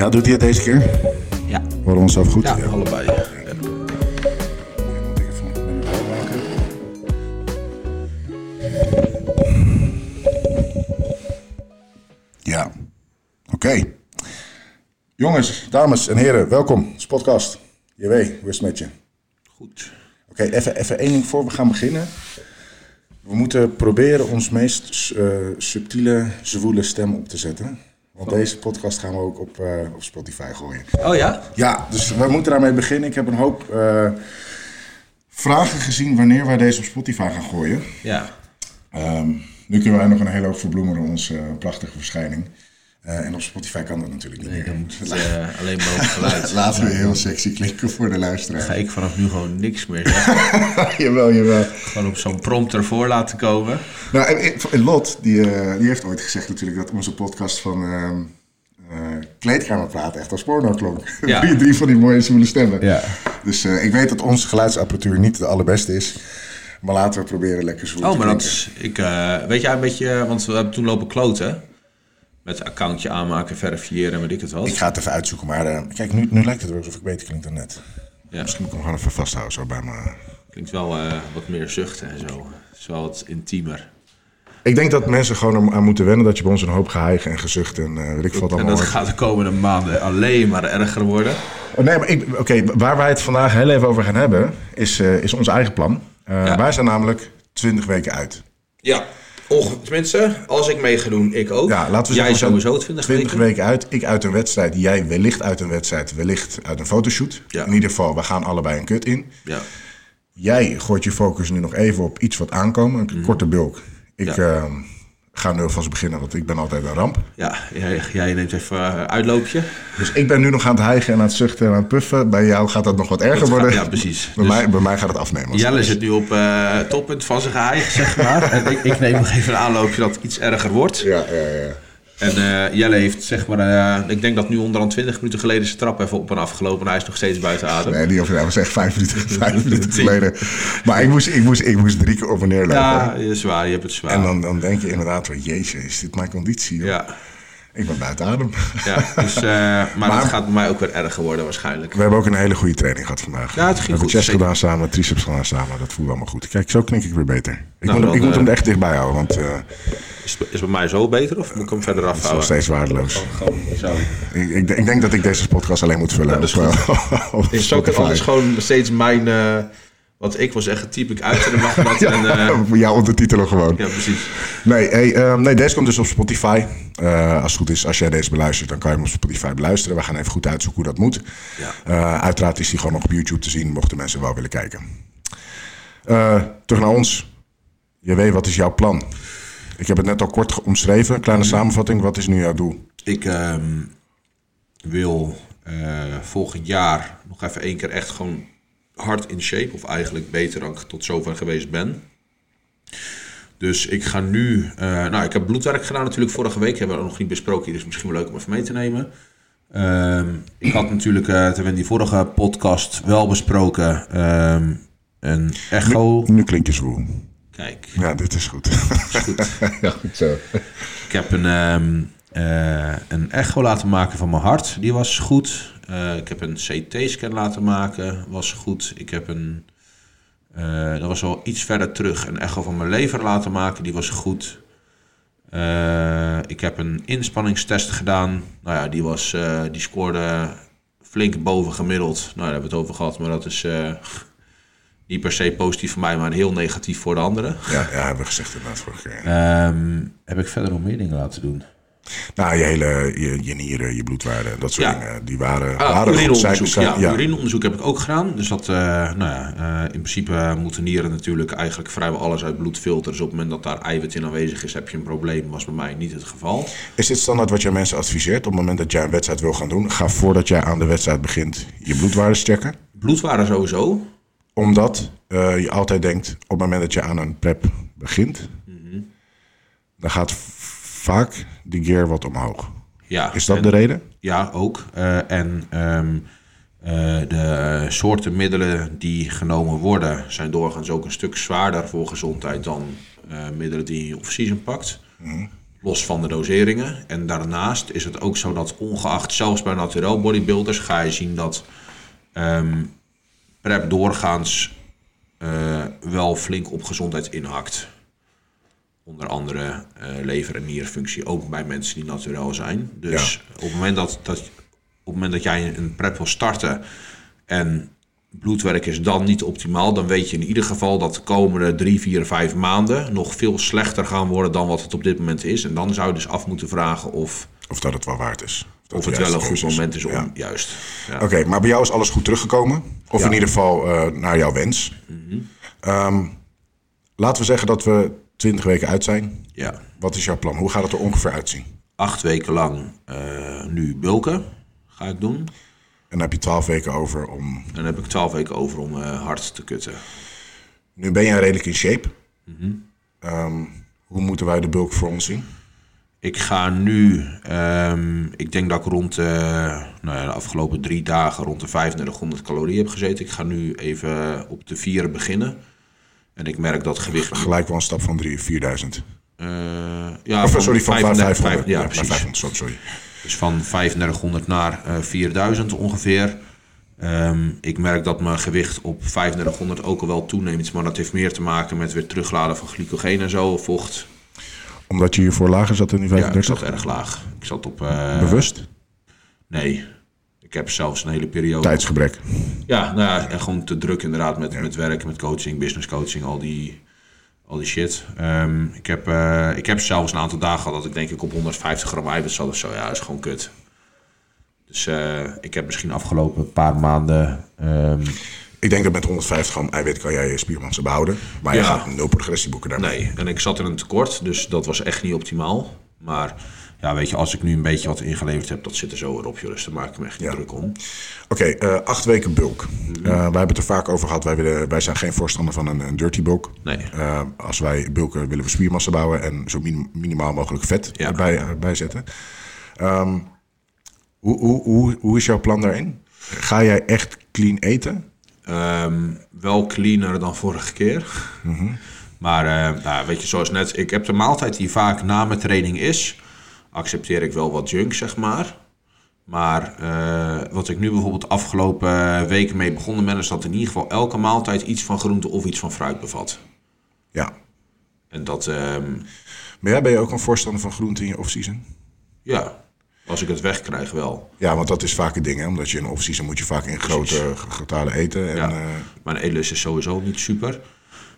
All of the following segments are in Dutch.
Ja, doet hij het deze keer? Ja. We horen onszelf goed? Ja, allebei. Ja. Ja. Oké. Jongens, dames en heren, welkom. Spotcast. JW, hoe is het met je? Goed. Oké, even, even één ding voor we gaan beginnen. We moeten proberen ons meest eh, subtiele, zwoele stem op te zetten. Want deze podcast gaan we ook op, eh, op Spotify gooien. Oh ja? Ja, dus we moeten daarmee beginnen. Ik heb een hoop eh, vragen gezien wanneer wij deze op Spotify gaan gooien. Ja. Ehm, nu kunnen wij nog een hele hoop verbloemeren, onze eh, prachtige verschijning. Eh, en op Spotify kan dat natuurlijk niet Nee, meer. dan moet het eh, alleen maar op geluid. Laten we heel sexy klinken voor de luisteraar. Ga ik vanaf nu gewoon niks meer zeggen. jawel, jawel. Gewoon op zo'n prompter voor laten komen. Nou, en, en Lot, die, eh, die heeft ooit gezegd natuurlijk dat onze podcast van ehm eh, Kleedkamerpraat echt als porno klonk. Ja. drie, drie van die mooie zwoele stemmen. Ja. Dus ik weet dat onze geluidsapparatuur niet de allerbeste is. Maar laten we proberen lekker zwoel Oh, te maar dat klinken. is... Ik, weet jij een beetje... Want we hebben toen lopen kloten. Met accountje aanmaken, verifiëren en weet ik het wat. Ik ga het even uitzoeken, maar eh, kijk, nu, nu lijkt het wel alsof ik beter klink dan net. Ja, Misschien moet ik hem gewoon even vasthouden zo bij me. klinkt wel eh, wat meer zuchten en zo. Het is wel wat intiemer. Ik denk dat mensen gewoon aan moeten wennen dat je bij ons een hoop geheig en gezucht en eh weet ik veel wat En allemaal dat hoort. gaat de komende maanden alleen maar erger worden. Oh, nee, maar ik- oké, waar wij het vandaag heel even over gaan hebben, is, is ons eigen plan. Ja. Wij zijn namelijk 20 weken uit. Ja, onge- tenminste, als ik mee ga doen, ik ook. Ja, laten we Jij zeggen, sowieso 20, 20 weken. weken uit. Ik uit een wedstrijd, jij wellicht uit een wedstrijd, wellicht uit een fotoshoot. Ja. In ieder geval, we gaan allebei een kut in. Ja. Jij gooit je focus nu nog even op iets wat aankomen, een korte bulk. Ik Mhm. Ja. eh, ga nu alvast beginnen, want ik ben altijd een ramp. Ja, jij, jij neemt even eh, uitloopje. Dus ik ben nu nog aan het hijgen en aan het zuchten en aan het puffen. Bij jou gaat dat nog wat erger gaat- worden. ja, precies. Bij, Dus- mij, bij mij gaat het afnemen. Jelle is. zit nu op eh toppunt van zijn geheim, zeg maar. en ik, ik neem nog even een aanloopje dat het iets erger wordt. Ja, ja, ja. En eh, Jelle heeft, zeg maar, eh, ik denk dat nu onder dan 20 minuten geleden zijn trap even op en af gelopen. En hij is nog steeds buiten adem. Nee, die over, dat was echt vijf minuten, vijf minuten geleden. Maar ik moest, ik, moest, ik moest drie keer op en neer lopen. Ja, je is waar, je hebt het zwaar. En dan, dan denk je inderdaad, jeetje, is dit mijn conditie? joh? Ja, Ik ben buiten adem. ja dus, eh, maar, het gaat bij mij ook weer erger worden waarschijnlijk. We hebben ook een hele goede training gehad vandaag. Ja, het ging we hebben goed, chest gedaan samen, triceps gedaan samen. Dat voelde allemaal goed. Kijk, zo klink ik weer beter. Ik, Nou, moet, dan, ik moet eh, hem er echt dichtbij houden, want eh, het Is, is bij mij zo beter of moet ik hem verder is nog afhouden? steeds waardeloos. Gewoon zo. Ik, ik, ik denk dat ik deze podcast alleen moet vullen. dat is op, eh, op Is het ook gewoon steeds mijn... eh want ik was echt typ ik uit en dan mag dat. en, eh, Ja, jouw ondertitelen gewoon. ja, precies. Nee, hey, ehm, nee, deze komt dus op Spotify. Eh, als het goed is, als jij deze beluistert, dan kan je hem op Spotify beluisteren. We gaan even goed uitzoeken hoe dat moet. Ja. Eh, uiteraard is die gewoon nog op YouTube te zien, mochten mensen wel willen kijken. Eh, terug naar ons. Je weet, wat is jouw plan? Ik heb het net al kort omschreven. Kleine samenvatting, wat is nu jouw doel? Ik ehm, wil eh, volgend jaar nog even één keer echt gewoon hard in shape. Of eigenlijk beter dan ik tot zover geweest ben. Dus ik ga nu... eh, nou, ik heb bloedwerk gedaan natuurlijk vorige week. Hebben we nog niet besproken. hier, Dus misschien wel leuk om even mee te nemen. Ehm, ik had natuurlijk, terwijl in die vorige podcast wel besproken... ehm, een echo... Nu klink je zwoel. Kijk, Ja, dit is goed. is goed. ja, goed zo. Ik heb een, ehm, eh, een echo laten maken van mijn hart. Die was goed. Eh, ik heb een CT-scan laten maken. Was goed. Ik heb een... eh, dat was al iets verder terug. Een echo van mijn lever laten maken. Die was goed. Eh, ik heb een inspanningstest gedaan. Nou ja, die, was, die scoorde flink boven gemiddeld. Nou, daar hebben we het over gehad. Maar dat is niet per se positief voor mij, maar heel negatief voor de anderen. Ja, ja, hebben we gezegd inderdaad vorige keer. Ehm, heb ik verder nog meer dingen laten doen? Nou, je hele, je, je nieren, je bloedwaarden, dat soort Ja. dingen, die waren, Ah, waren urineonderzoek. Ja, ja. urineonderzoek heb ik ook gedaan. Dus dat, eh, nou ja, eh, in principe moeten nieren natuurlijk eigenlijk vrijwel alles uit bloed filteren. Dus op het moment dat daar eiwit in aanwezig is, heb je een probleem. Was bij mij niet het geval. Is dit standaard wat jij mensen adviseert op het moment dat jij een wedstrijd wil gaan doen? Ga voordat jij aan de wedstrijd begint je bloedwaarden checken. Bloedwaarde sowieso. Omdat eh, je altijd denkt, op het moment dat je aan een prep begint, Mhm. dan gaat vaak de gear wat omhoog. Ja, Is dat en- de reden? Ja, ook. Eh, en ehm, eh, de soorten middelen die genomen worden, zijn doorgaans ook een stuk zwaarder voor gezondheid dan eh, middelen die je off-season pakt. los van de doseringen. En daarnaast is het ook zo dat ongeacht, zelfs bij naturel bodybuilders, ga je zien dat ehm, prep doorgaans wel flink op gezondheid inhakt. Onder andere eh, lever- en nierfunctie, ook bij mensen die naturel zijn. Dus op, het moment dat, dat, op het moment dat jij een prep wil starten en bloedwerk is dan niet optimaal, dan weet je in ieder geval dat de komende drie, vier, vijf maanden nog veel slechter gaan worden dan wat het op dit moment is. En dan zou je dus af moeten vragen of, Of dat het wel waard is. of het wel een goed moment is om Ja. juist. Ja. Oké, maar bij jou is alles goed teruggekomen? Of Ja. in ieder geval eh, naar jouw wens? Ehm, laten we zeggen dat we 20 weken uit zijn. ja. Wat is jouw plan? Hoe gaat het er ongeveer uitzien? Acht weken lang eh, nu bulken ga ik doen. En dan heb je 12 weken over om. En dan heb ik twaalf weken over om eh, hard te kutten. Nu ben jij redelijk in shape. Mhm. Ehm, hoe moeten wij de bulk voor ons zien? Ik ga nu, ehm, ik denk dat ik rond eh, nou ja, de afgelopen drie dagen rond de 3500 calorieën heb gezeten. Ik ga nu even op de vier beginnen. En ik merk dat gewicht... Gelijk wel een stap van 3, 4000. eh, ja, Of sorry, van 3500, 500. ja, precies. 500, sorry. Dus van 3500 naar eh 4000 ongeveer. Ehm, ik merk dat mijn gewicht op 3500 ook al wel toeneemt. Maar dat heeft meer te maken met weer terugladen van glycogeen en zo, vocht. Omdat je hiervoor lager zat in die Ja, ik 35? zat erg laag. Ik zat op... eh, Bewust? Nee. Ik heb zelfs een hele periode... Tijdsgebrek. Ja, nou ja, en gewoon te druk inderdaad met, met werk, met coaching, business coaching, al die, al die shit. Ehm, ik, heb, eh, ik heb zelfs een aantal dagen gehad dat ik denk ik op 150 gram eiwit zat of zo. Ja, dat is gewoon kut. Dus eh, ik heb misschien afgelopen paar maanden... ehm, Ik denk dat met 150 gram eiwit kan jij je spiermassa behouden. Maar je Ja. gaat nul progressie boeken daarmee. nee, en ik zat in een tekort, dus dat was echt niet optimaal. Maar ja, weet je, als ik nu een beetje wat ingeleverd heb, dat zit er zo weer op, joh. Dus daar maak ik me echt niet Ja. druk om. Oké, eh, acht weken bulk. Mhm. Eh, wij hebben het er vaak over gehad. Wij, willen, wij zijn geen voorstander van een, een dirty bulk. Nee. Eh, als wij bulken willen we spiermassa bouwen en zo min- minimaal mogelijk vet Ja. erbij, erbij zetten. Ehm, hoe, hoe, hoe, hoe is jouw plan daarin? Ga jij echt clean eten? Ehm, wel cleaner dan vorige keer. Maar eh, nou, weet je, zoals net, ik heb de maaltijd die vaak na mijn training is, accepteer ik wel wat junk, zeg maar. Maar eh, wat ik nu bijvoorbeeld de afgelopen weken mee begonnen ben, is dat in ieder geval elke maaltijd iets van groente of iets van fruit bevat. Ja. En dat, ehm, Maar jij ben je ook een voorstander van groente in je off-season? ja, als ik het wegkrijg wel. Ja, want dat is vaak het ding, hè? Omdat je in off-season moet je vaak in grote getalen eten. En, Ja. eh, Mijn eetlust is sowieso niet super.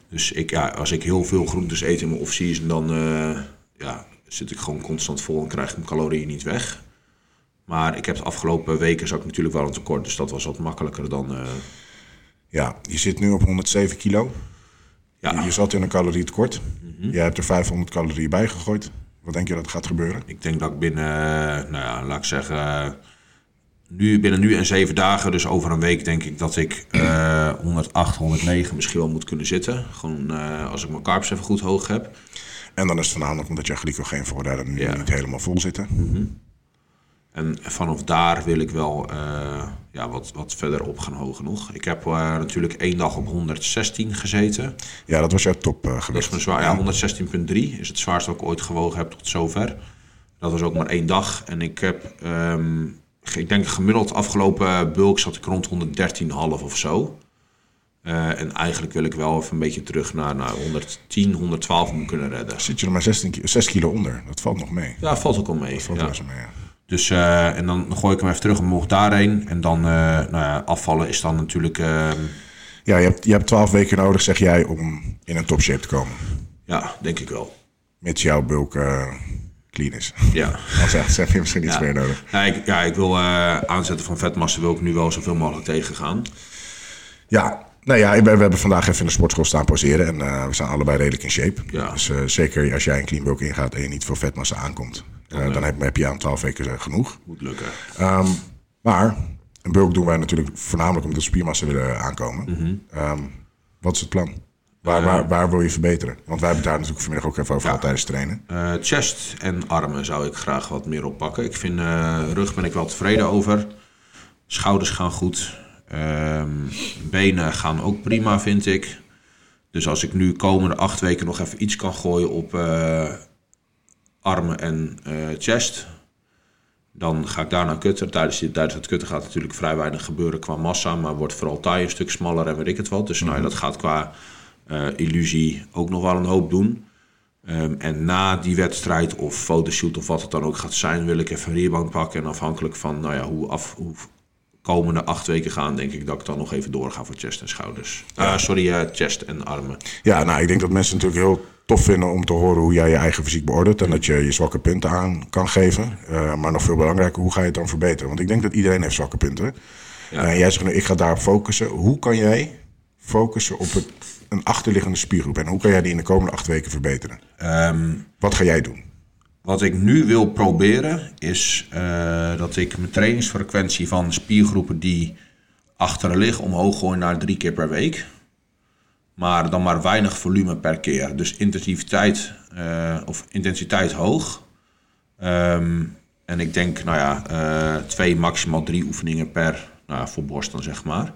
Dus ik, ja, als ik heel veel groentes eet in mijn off-season, dan eh, ja, zit ik gewoon constant vol en krijg ik mijn calorieën niet weg. Maar ik heb de afgelopen weken zat ik natuurlijk wel een tekort, dus dat was wat makkelijker dan. eh, ja, je zit nu op 107 kilo. ja, Je zat in een calorietekort. Mhm. Jij hebt er 500 calorieën bij gegooid. Wat denk je dat gaat gebeuren? ik denk dat ik binnen, eh, nou ja, laat ik zeggen, eh, nu, binnen nu en zeven dagen, dus over een week, denk ik dat ik eh 108, 109 misschien wel moet kunnen zitten. Gewoon als ik mijn carbs even goed hoog heb. En dan is het voornamelijk omdat je glycogeenvoorraden nu Ja. niet helemaal vol zitten. En vanaf daar wil ik wel eh, ja, wat, wat verder op gaan hogen nog. Ik heb eh, natuurlijk één dag op 116 gezeten. Ja, dat was jouw top eh, Dat is zwaar, ja, 116,3 is het zwaarste wat ik ooit gewogen heb tot zover. Dat was ook maar één dag. En ik heb, ehm, ik denk gemiddeld afgelopen bulk zat ik rond 113,5 of zo. Eh, en eigenlijk wil ik wel even een beetje terug naar, naar 110, 112 moet kunnen redden. Zit je er maar 16, ki- 6 kilo onder. Dat valt nog mee. Ja, valt ook al mee. Dat valt ja. mee. Dus, eh, en dan gooi ik hem even terug omhoog daarheen. En dan, eh, nou ja, afvallen is dan natuurlijk, ehm, Ja, je hebt, je hebt 12 weken nodig, zeg jij, om in een topshape te komen. ja, denk ik wel. Mits jouw bulk clean is. Ja. Als echt, heb je misschien iets Ja. meer nodig. Ja, ik, ja, ik wil aanzetten van vetmassa wil ik nu wel zoveel mogelijk tegengaan. Ja, nou ja, we, we hebben vandaag even in de sportschool staan poseren. En eh, we zijn allebei redelijk in shape. Ja. Dus eh, zeker als jij een clean bulk ingaat en je niet veel vetmassa aankomt. eh, dan heb, heb je aan 12 weken genoeg. Moet lukken. Ehm, maar een bulk doen wij natuurlijk voornamelijk omdat spiermassa willen aankomen. Mhm. Ehm, wat is het plan? Waar, waar, waar wil je verbeteren? Want wij hebben het daar natuurlijk vanmiddag ook even over gehad tijdens het trainen. Chest en armen zou ik graag wat meer oppakken. Ik vind rug ben ik wel tevreden over. Schouders gaan goed. Ehm, benen gaan ook prima, vind ik. Dus als ik nu komende acht weken nog even iets kan gooien op, eh, armen en eh, chest. Dan ga ik daarna kutten. Tijdens, tijdens het kutten gaat natuurlijk vrij weinig gebeuren qua massa, maar wordt vooral taille een stuk smaller en weet ik het wat. Dus nou, ja, dat gaat qua eh, illusie ook nog wel een hoop doen. Ehm, en na die wedstrijd of fotoshoot of wat het dan ook gaat zijn, wil ik even een rierbank pakken. En afhankelijk van nou ja, hoe, af, hoe komende acht weken gaan, denk ik dat ik dan nog even doorga voor chest en schouders. Eh, sorry, eh, chest en armen. Ja, nou, ik denk dat mensen natuurlijk heel tof vinden om te horen hoe jij je eigen fysiek beoordeelt. En dat je je zwakke punten aan kan geven. Eh, maar nog veel belangrijker, hoe ga je het dan verbeteren? Want ik denk dat iedereen heeft zwakke punten. Ja. En jij zegt nu, ik ga daarop focussen. Hoe kan jij focussen op het, een achterliggende spiergroep? En hoe kan jij die in de komende acht weken verbeteren? Ehm, Wat ga jij doen? Wat ik nu wil proberen is eh, dat ik mijn trainingsfrequentie van spiergroepen die achteren liggen omhoog gooi naar drie keer per week. Maar dan maar weinig volume per keer. Dus intensiviteit, eh, of intensiteit hoog. Ehm, en ik denk, nou ja, eh, twee, maximaal drie oefeningen per, nou voor borst dan zeg maar.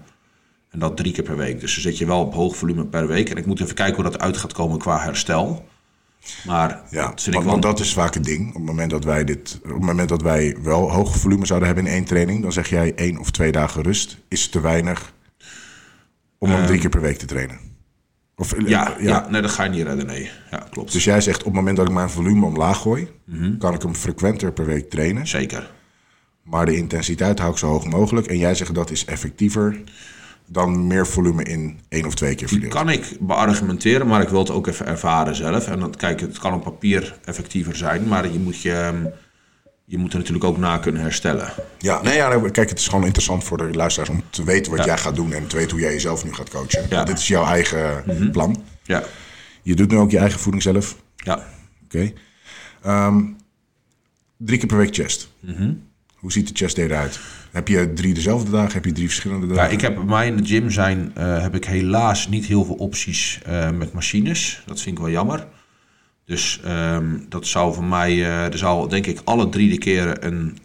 En dat drie keer per week. Dus dan zit je wel op hoog volume per week. En ik moet even kijken hoe dat uit gaat komen qua herstel. Maar Ja, dat want, dat is vaak het ding. Op het, moment dat wij dit, op het moment dat wij wel hoog volume zouden hebben in één training, dan zeg jij één of twee dagen rust is te weinig om hem drie keer per week te trainen. Of, eh, Ehm. Ja, ja. nee, dat ga je niet redden, nee. Ja, klopt. Dus jij zegt op het moment dat ik mijn volume omlaag gooi, Mhm. kan ik hem frequenter per week trainen. Zeker. Maar de intensiteit hou ik zo hoog mogelijk. En jij zegt dat is effectiever dan meer volume in één of twee keer Die verdeeld. kan ik beargumenteren, maar ik wil het ook even ervaren zelf. En dan, kijk, het kan op papier effectiever zijn, maar je moet, je, ehm, je moet er natuurlijk ook na kunnen herstellen. Ja, nee, ja, kijk, het is gewoon interessant voor de luisteraars om te weten wat Ja. jij gaat doen en te weten hoe jij jezelf nu gaat coachen. Ja. Dit is jouw eigen Mhm. plan. Ja, Je doet nu ook je eigen voeding zelf. ja. Oké. Ehm, drie keer per week chest. Mhm. Hoe ziet de chest day eruit? Heb je drie dezelfde dagen? Heb je drie verschillende dagen? ja ik heb bij mij in de gym zijn, eh, heb ik helaas niet heel veel opties eh, met machines. Dat vind ik wel jammer. Dus ehm, dat zou voor mij, eh, er zal denk ik alle drie de keren een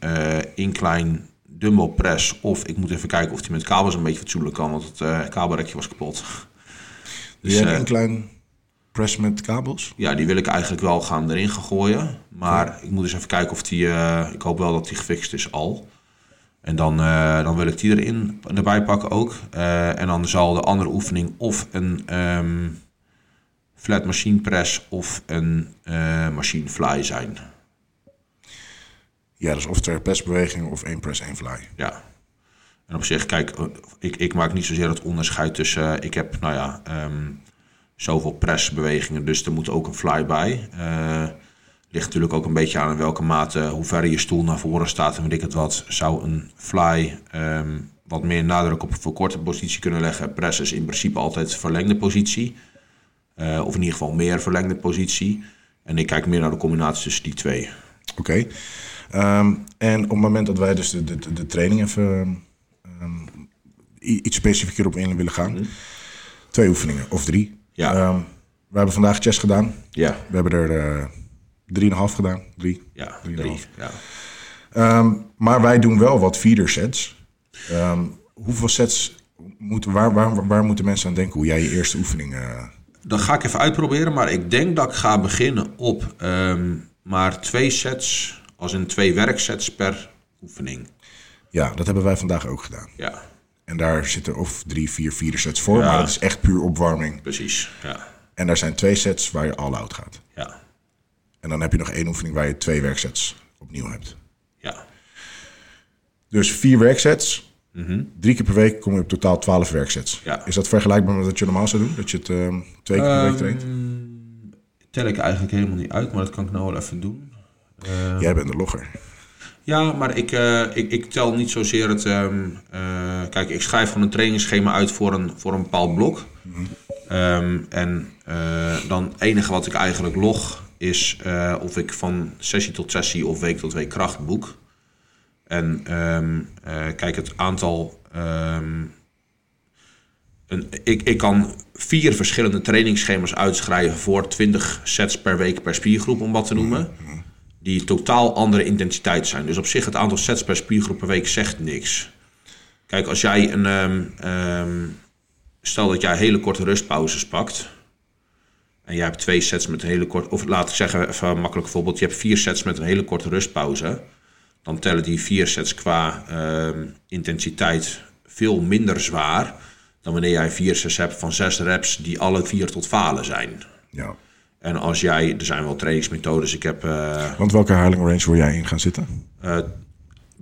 incline dumbbell press. Of ik moet even kijken of die met kabels een beetje fatsoenlijk kan, want het kabelrekje was kapot. Doe jij een klein press met kabels? Ja, die wil ik eigenlijk wel gaan erin gaan gooien. Maar ik moet eens even kijken of die... ik hoop wel dat die gefixt is al. En dan, eh, dan wil ik die erin erbij pakken ook. Eh, en dan zal de andere oefening of een ehm, flat machine press of een eh, machine fly zijn. Ja, dus of twee pressbewegingen of één press, één fly. Ja. En op zich, kijk, ik, ik maak niet zozeer het onderscheid tussen... ik heb, nou ja, ehm, zoveel pressbewegingen, dus er moet ook een fly bij. Ligt natuurlijk ook een beetje aan in welke mate, hoe ver je stoel naar voren staat en weet ik het wat. Zou een fly ehm, wat meer nadruk op een verkorte positie kunnen leggen. Press is in principe altijd verlengde positie. Eh, of in ieder geval meer verlengde positie. En ik kijk meer naar de combinatie tussen die twee. Oké. Ehm, en op het moment dat wij dus de, de, de, training even ehm, iets specifieker op in willen gaan. Twee oefeningen, of drie. Mhm. Ja. We hebben vandaag chest gedaan. Ja, We hebben er eh drieënhalf gedaan. Drie. ja, Drieënhalf. drie. Ja. Ehm, maar wij doen wel wat feeder sets. Ehm, hoeveel sets moeten, waar, waar, waar moeten mensen aan denken? Hoe jij je eerste oefening... eh, Dat ga ik even uitproberen, maar ik denk dat ik ga beginnen op ehm, maar twee sets, als in twee werksets per oefening. ja, dat hebben wij vandaag ook gedaan. Ja, En daar zitten of drie, vier, vier sets voor. Ja. Maar dat is echt puur opwarming. precies. Ja, En daar zijn twee sets waar je all-out gaat. ja, En dan heb je nog één oefening waar je twee werksets opnieuw hebt. ja. Dus vier werksets. Drie keer per week kom je op totaal twaalf werksets. Mhm. Ja. Is dat vergelijkbaar met wat je normaal zou doen? Dat je het ehm, twee keer per week traint? Tel ik eigenlijk helemaal niet uit, maar dat kan ik nou wel even doen. Jij bent de logger. Ja, maar ik, eh, ik, ik tel niet zozeer het. ehm, eh, kijk, ik schrijf gewoon een trainingsschema uit voor een, voor een bepaald blok. Ehm, en eh, dan het enige wat ik eigenlijk log is eh, of ik van sessie tot sessie of week tot week kracht boek. En ehm, eh, kijk, het aantal. ehm, een, ik, ik kan vier verschillende trainingsschema's uitschrijven voor 20 sets per week per spiergroep, om wat te noemen die totaal andere intensiteit zijn. Dus op zich het aantal sets per spiergroep per week zegt niks. Kijk, als jij een... ehm, stel dat jij hele korte rustpauzes pakt... en jij hebt twee sets met een hele korte, of laat ik zeggen, even een makkelijk voorbeeld, je hebt vier sets met een hele korte rustpauze, dan tellen die vier sets qua ehm, intensiteit veel minder zwaar dan wanneer jij vier sets hebt van zes reps die alle vier tot falen zijn. Ja. En als jij, er zijn wel trainingsmethodes, ik heb eh, Want welke herhaling range wil jij in gaan zitten?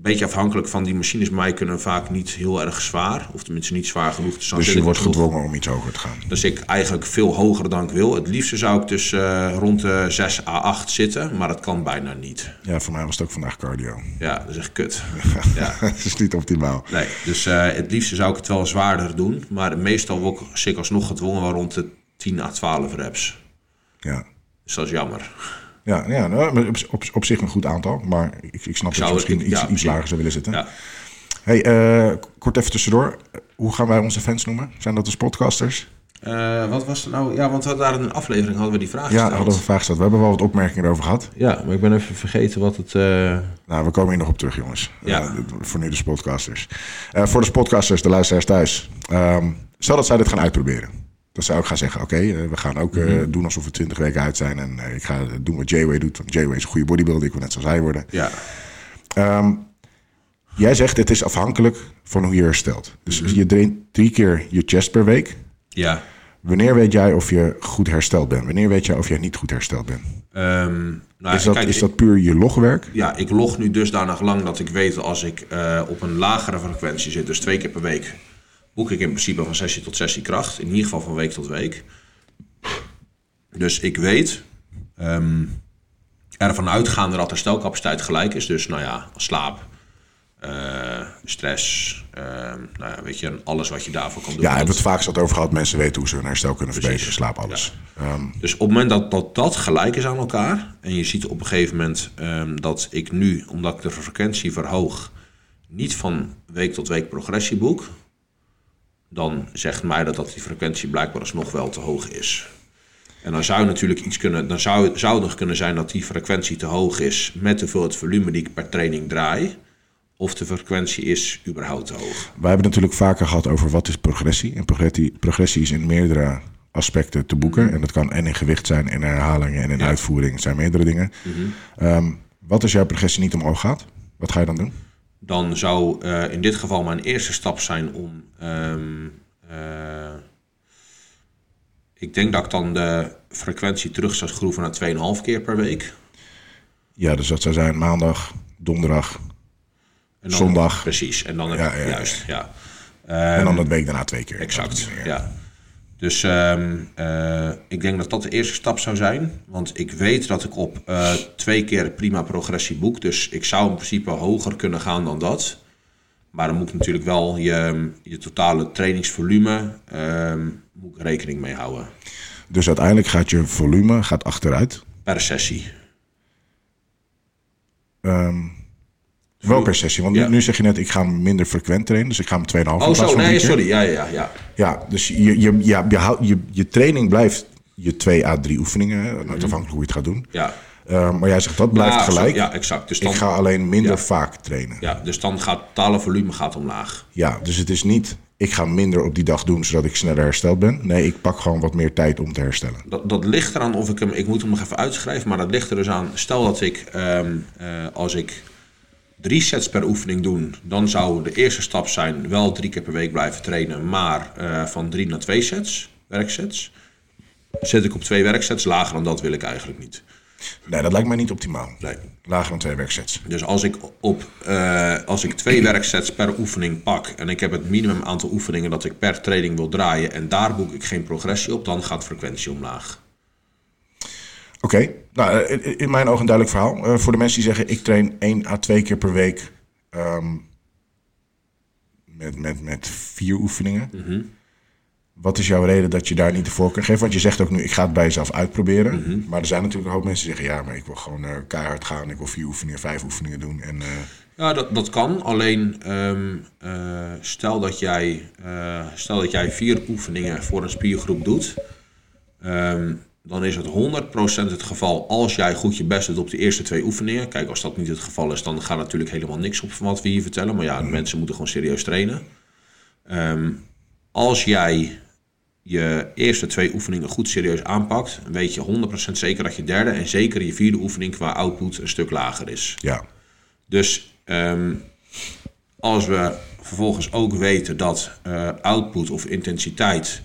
Beetje afhankelijk van die machines mij kunnen vaak niet heel erg zwaar, of tenminste niet zwaar genoeg. Dus, Dus je wordt gedwongen om iets hoger te gaan. Dus ik eigenlijk veel hoger dan ik wil. Het liefste zou ik dus eh, rond de 6 à 8 zitten, maar dat kan bijna niet. Ja, voor mij was het ook vandaag cardio. Ja, dat is echt kut. Ja. dat is niet optimaal. Nee, dus eh, het liefste zou ik het wel zwaarder doen. Maar meestal word ik alsnog gedwongen rond de 10 à 12 reps. Ja. Dus dat is jammer. Ja, ja nou, op, op, op zich een goed aantal. Maar ik, ik snap dat je misschien iets, ja, iets lager zou willen zitten. Ja. Hey, eh, kort even tussendoor. Hoe gaan wij onze fans noemen? Zijn dat dus podcasters? Eh, wat was er nou? Ja, want we hadden daar in een aflevering hadden we die vraag Ja, gesteld. hadden we een vraag gesteld. We hebben wel wat opmerkingen erover gehad. Ja, maar ik ben even vergeten wat het... eh, Nou, we komen hier nog op terug, jongens. Ja. Voor nu dus podcasters. Voor de podcasters, de luisteraars thuis. Stel dat zij dit gaan uitproberen. Dat zij ook gaan zeggen, oké, eh, we gaan ook eh, doen alsof we 20 weken uit zijn. En eh, ik ga doen wat J-Way doet. Want J-Way is een goede bodybuilder. Ik wil net zoals hij worden. ja, Ehm, jij zegt, het is afhankelijk van hoe je herstelt. Dus je traint drie keer je chest per week. ja. Wanneer weet jij of je goed hersteld bent? Wanneer weet jij of jij niet goed hersteld bent? Ehm, nou, Is dat, kijk, is ik- dat puur je logwerk? Ja, ik log nu dusdanig lang dat ik weet als ik op een lagere frequentie zit, dus twee keer per week, boek ik in principe van sessie tot sessie kracht. In ieder geval van week tot week. Dus ik weet ehm ervan uitgaande dat herstelcapaciteit gelijk is. Dus nou ja, slaap, eh, stress, ehm, nou ja, weet je, en alles wat je daarvoor kan doen. Ja, hebben we het vaakst wat over gehad. Mensen weten hoe ze hun herstel kunnen Precies. verbeteren. Slaap, alles. Ehm, Dus op het moment dat, dat dat gelijk is aan elkaar, en je ziet op een gegeven moment dat ik nu, omdat ik de frequentie verhoog, niet van week tot week progressie boek, dan zegt mij dat, dat die frequentie blijkbaar alsnog wel te hoog is. En dan zou natuurlijk iets kunnen, dan zou, zou het nog kunnen zijn dat die frequentie te hoog is met de hoeveelheid volume die ik per training draai, of de frequentie is überhaupt te hoog. wij hebben het natuurlijk vaker gehad over wat is progressie. En progressie, progressie is in meerdere aspecten te boeken. En dat kan en in gewicht zijn, en in herhalingen, en in Ja. uitvoering. Het zijn meerdere dingen. Ehm, wat als jouw progressie niet omhoog gaat? Wat ga je dan doen? Dan zou eh, in dit geval mijn eerste stap zijn om. ehm, eh, ik denk dat ik dan de frequentie terug zou schroeven naar 2,5 keer per week. Ja, dus dat zou zijn maandag, donderdag En dan, Zondag. Precies, en dan heb Ja, ja, ja, juist, ja. en dan dat week daarna twee keer. Exact, Ja. Dus ehm, eh, ik denk dat dat de eerste stap zou zijn. Want ik weet dat ik op eh, twee keer prima progressie boek. Dus ik zou in principe hoger kunnen gaan dan dat. Maar dan moet ik natuurlijk wel je, je totale trainingsvolume ehm, moet ik rekening mee houden. Dus uiteindelijk gaat je volume gaat achteruit. Per sessie. Ehm, wel per sessie. Want nu, Ja. nu zeg je net, ik ga minder frequent trainen. Dus ik ga hem 2,5 Oh plaats zo, nee, sorry. Ja, ja, ja. Ja, dus je, je, ja, je, je, je training blijft je 2 à 3 oefeningen. hè, Afhankelijk hoe je het gaat doen. Ja, Ehm, maar jij zegt dat blijft Ja, gelijk. Ja, exact. Dus dan, ik ga alleen minder Ja. vaak trainen. Ja. ja, dus dan gaat het totale volume gaat omlaag. dus het is niet, ik ga minder op die dag doen zodat ik sneller hersteld ben. Nee, ik pak gewoon wat meer tijd om te herstellen. Dat, dat ligt eraan of ik hem... Ik moet hem nog even uitschrijven, maar dat ligt er dus aan... Stel dat ik, ehm, eh, als ik drie sets per oefening doe... dan zou de eerste stap zijn wel drie keer per week blijven trainen... maar eh, van drie naar twee sets, werksets. Zet ik op twee werksets, lager dan dat wil ik eigenlijk niet. Nee, dat lijkt mij niet optimaal. Nee. Lager dan twee werksets. Dus als ik, op, eh, als ik twee werksets per oefening pak en ik heb het minimum aantal oefeningen dat ik per training wil draaien en daar boek ik geen progressie op, dan gaat frequentie omlaag. Oké, nou, eh, in- in mijn ogen een duidelijk verhaal. Eh, voor de mensen die zeggen, ik train 1 à 2 keer per week ehm, met, met, met vier oefeningen. Wat is jouw reden dat je daar niet de voorkeur geeft? Want je zegt ook nu, ik ga het bij jezelf uitproberen. Maar er zijn natuurlijk een hoop mensen die zeggen, ja, maar ik wil gewoon eh, keihard gaan. Ik wil vier oefeningen, vijf oefeningen doen. En, eh, Ja, dat, dat kan. Alleen ehm, eh, stel, dat jij, eh, stel dat jij vier oefeningen voor een spiergroep doet. ehm, dan is het 100% het geval als jij goed je best doet op de eerste twee oefeningen. Kijk, als dat niet het geval is, dan gaat natuurlijk helemaal niks op van wat we hier vertellen. Maar ja, de mensen moeten gewoon serieus trainen. Ehm, als jij je eerste twee oefeningen goed serieus aanpakt, weet je 100% zeker dat je derde en zeker je vierde oefening qua output een stuk lager is. Ja. Dus ehm, als we vervolgens ook weten dat uh, output of intensiteit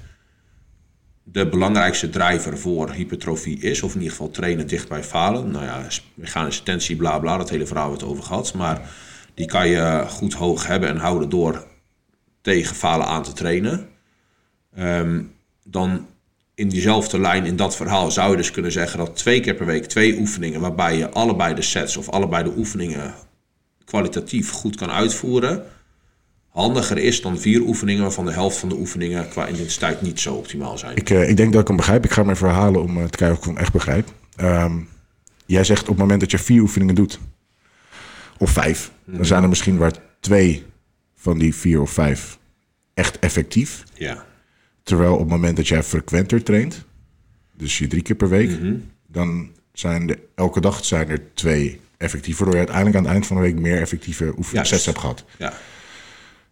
de belangrijkste driver voor hypertrofie is, of in ieder geval trainen dicht bij falen. Nou ja, mechanische tensie, bla bla, dat hele verhaal we het over gehad. Maar die kan je goed hoog hebben en houden door tegen falen aan te trainen. Ehm, dan in diezelfde lijn, in dat verhaal, zou je dus kunnen zeggen dat twee keer per week twee oefeningen, waarbij je allebei de sets of allebei de oefeningen kwalitatief goed kan uitvoeren, handiger is dan vier oefeningen waarvan de helft van de oefeningen qua intensiteit niet zo optimaal zijn. Ik, uh, ik denk dat ik hem begrijp. Ik ga mijn verhalen om uh, te kijken of ik hem echt begrijp. Um, jij zegt op het moment dat je vier oefeningen doet, of vijf, mm. dan zijn er misschien waar twee van die vier of vijf echt effectief. Ja. Terwijl op het moment dat jij frequenter traint, dus je drie keer per week, mm -hmm. dan zijn er elke dag zijn er twee effectief. Waardoor je uiteindelijk aan het eind van de week meer effectieve oefensets hebt gehad. Ja.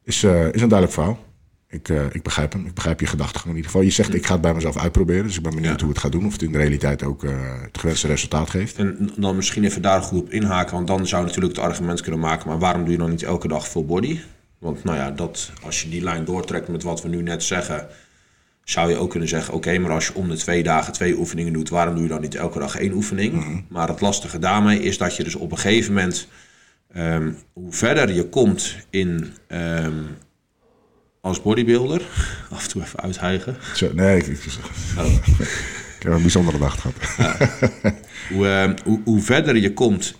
Is, uh, is een duidelijk verhaal. Ik, uh, ik begrijp hem. Ik begrijp je gedachtegang in ieder geval. Je zegt, ik ga het bij mezelf uitproberen. Dus ik ben benieuwd ja. hoe het gaat doen. Of het in de realiteit ook uh, het gewenste resultaat geeft. En dan misschien even daar goed op inhaken. Want dan zou je natuurlijk het argument kunnen maken. Maar waarom doe je dan niet elke dag full body? Want nou ja, dat, als je die lijn doortrekt met wat we nu net zeggen... zou je ook kunnen zeggen... oké, okay, maar als je om de twee dagen twee oefeningen doet... waarom doe je dan niet elke dag één oefening? Mm. Maar het lastige daarmee is dat je dus op een gegeven moment... Um, hoe verder je komt in... Um, als bodybuilder, af en toe even uithijgen. Zo, nee, ik, ik, oh. ik, heb een bijzondere dag gehad. Ja. hoe, uh, hoe, hoe, verder je komt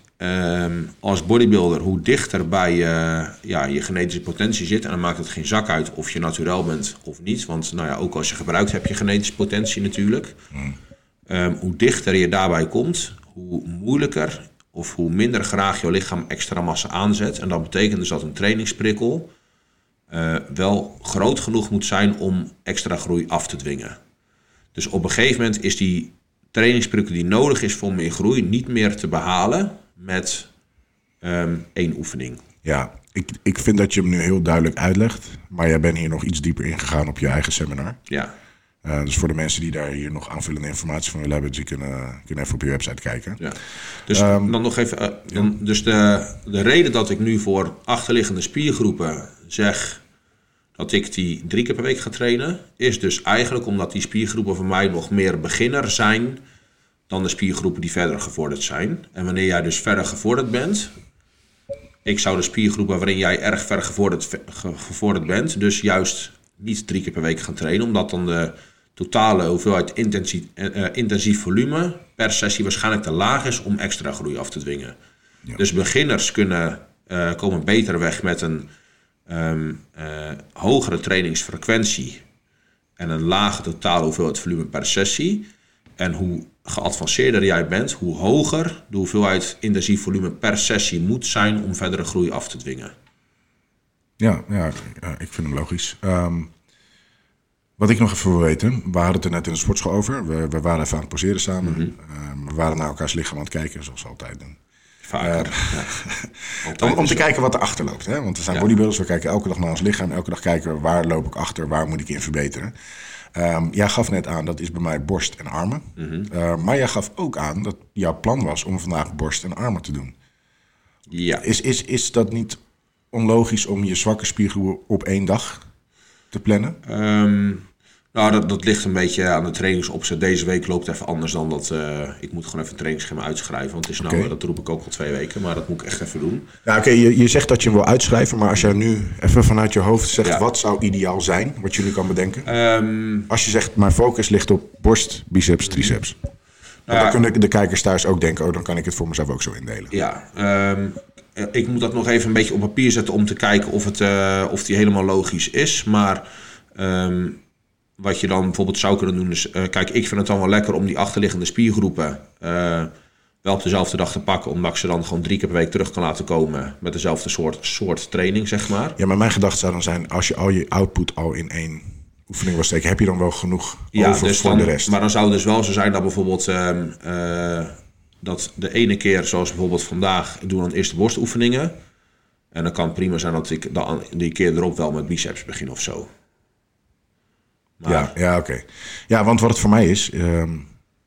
als bodybuilder, hoe dichter bij uh, ja, je genetische potentie zit. En dan maakt het geen zak uit of je naturel bent of niet. Want nou ja, ook als je gebruikt heb je genetische potentie natuurlijk. Mm. Hoe dichter je daarbij komt, hoe moeilijker of hoe minder graag jouw lichaam extra massa aanzet. En dat betekent dus dat een trainingsprikkel uh, wel groot genoeg moet zijn om extra groei af te dwingen. Dus op een gegeven moment is die trainingsprikkel die nodig is voor meer groei niet meer te behalen met um, één oefening. Ja, ik, ik vind dat je hem nu heel duidelijk uitlegt, maar jij bent hier nog iets dieper ingegaan op je eigen seminar. Ja. Uh, dus voor de mensen die daar hier nog aanvullende informatie van willen hebben, die kunnen, kunnen even op je website kijken. Ja. Dus um, dan nog even. Uh, dan, dus de, de reden dat ik nu voor achterliggende spiergroepen zeg dat ik die drie keer per week ga trainen, is dus eigenlijk omdat die spiergroepen voor mij nog meer beginner zijn dan de spiergroepen die verder gevorderd zijn. En wanneer jij dus verder gevorderd bent, ik zou de spiergroepen waarin jij erg ver gevorderd, gevorderd bent, dus juist niet drie keer per week gaan trainen, omdat dan de totale hoeveelheid intensief, uh, intensief volume per sessie waarschijnlijk te laag is om extra groei af te dwingen. Ja. Dus beginners kunnen, uh, komen beter weg met een um, uh, hogere trainingsfrequentie en een lage totale hoeveelheid volume per sessie. En hoe geavanceerder jij bent, hoe hoger de hoeveelheid intensief volume per sessie moet zijn om verdere groei af te dwingen. Ja, ja, ja ik vind hem logisch. Um, wat ik nog even wil weten, we hadden het er net in de sportschool over. We, we waren even aan het poseren samen. Mhm. Mm -hmm. um, we waren naar elkaars lichaam aan het kijken, zoals we altijd doen. Vaker. Uh, ja. om, om te kijken wat er achter loopt. Hè? Want we zijn ja. bodybuilders, we kijken elke dag naar ons lichaam. Elke dag kijken we waar loop ik achter, waar moet ik in verbeteren. Um, jij gaf net aan, dat is bij mij borst en armen. Mm -hmm. uh, maar jij gaf ook aan dat jouw plan was om vandaag borst en armen te doen. Ja. Is, is, is dat niet onlogisch om je zwakke spiergroepen op één dag te plannen? Um, nou, dat, dat ligt een beetje aan de trainingsopzet. Deze week loopt even anders dan dat. Uh, ik moet gewoon even een trainingsschema uitschrijven. Want het is nou, okay. dat roep ik ook al twee weken, maar dat moet ik echt even doen. Ja, oké, okay, je, je zegt dat je hem wil uitschrijven, maar als jij nu even vanuit je hoofd zegt ja. wat zou ideaal zijn, wat je nu kan bedenken. Um, als je zegt, mijn focus ligt op borst, biceps, triceps. Nou, dan kunnen de kijkers thuis ook denken, oh, dan kan ik het voor mezelf ook zo indelen. Ja, um, ik moet dat nog even een beetje op papier zetten om te kijken of, het, uh, of die helemaal logisch is. Maar um, wat je dan bijvoorbeeld zou kunnen doen is... Uh, kijk, ik vind het dan wel lekker om die achterliggende spiergroepen... Uh, wel op dezelfde dag te pakken... omdat ik ze dan gewoon drie keer per week terug kan laten komen... met dezelfde soort, soort training, zeg maar. Ja, maar mijn gedachte zou dan zijn... als je al je output al in één oefening wil steken... heb je dan wel genoeg ja, over dus voor dan, de rest? Maar dan zou het dus wel zo zijn dat bijvoorbeeld... Um, uh, dat de ene keer, zoals bijvoorbeeld vandaag... ik doe dan eerst de borstoefeningen... en dan kan het prima zijn dat ik dan die keer erop wel met biceps begin of zo. Maar Ja, ja oké. Ja, want wat het voor mij is, ehm,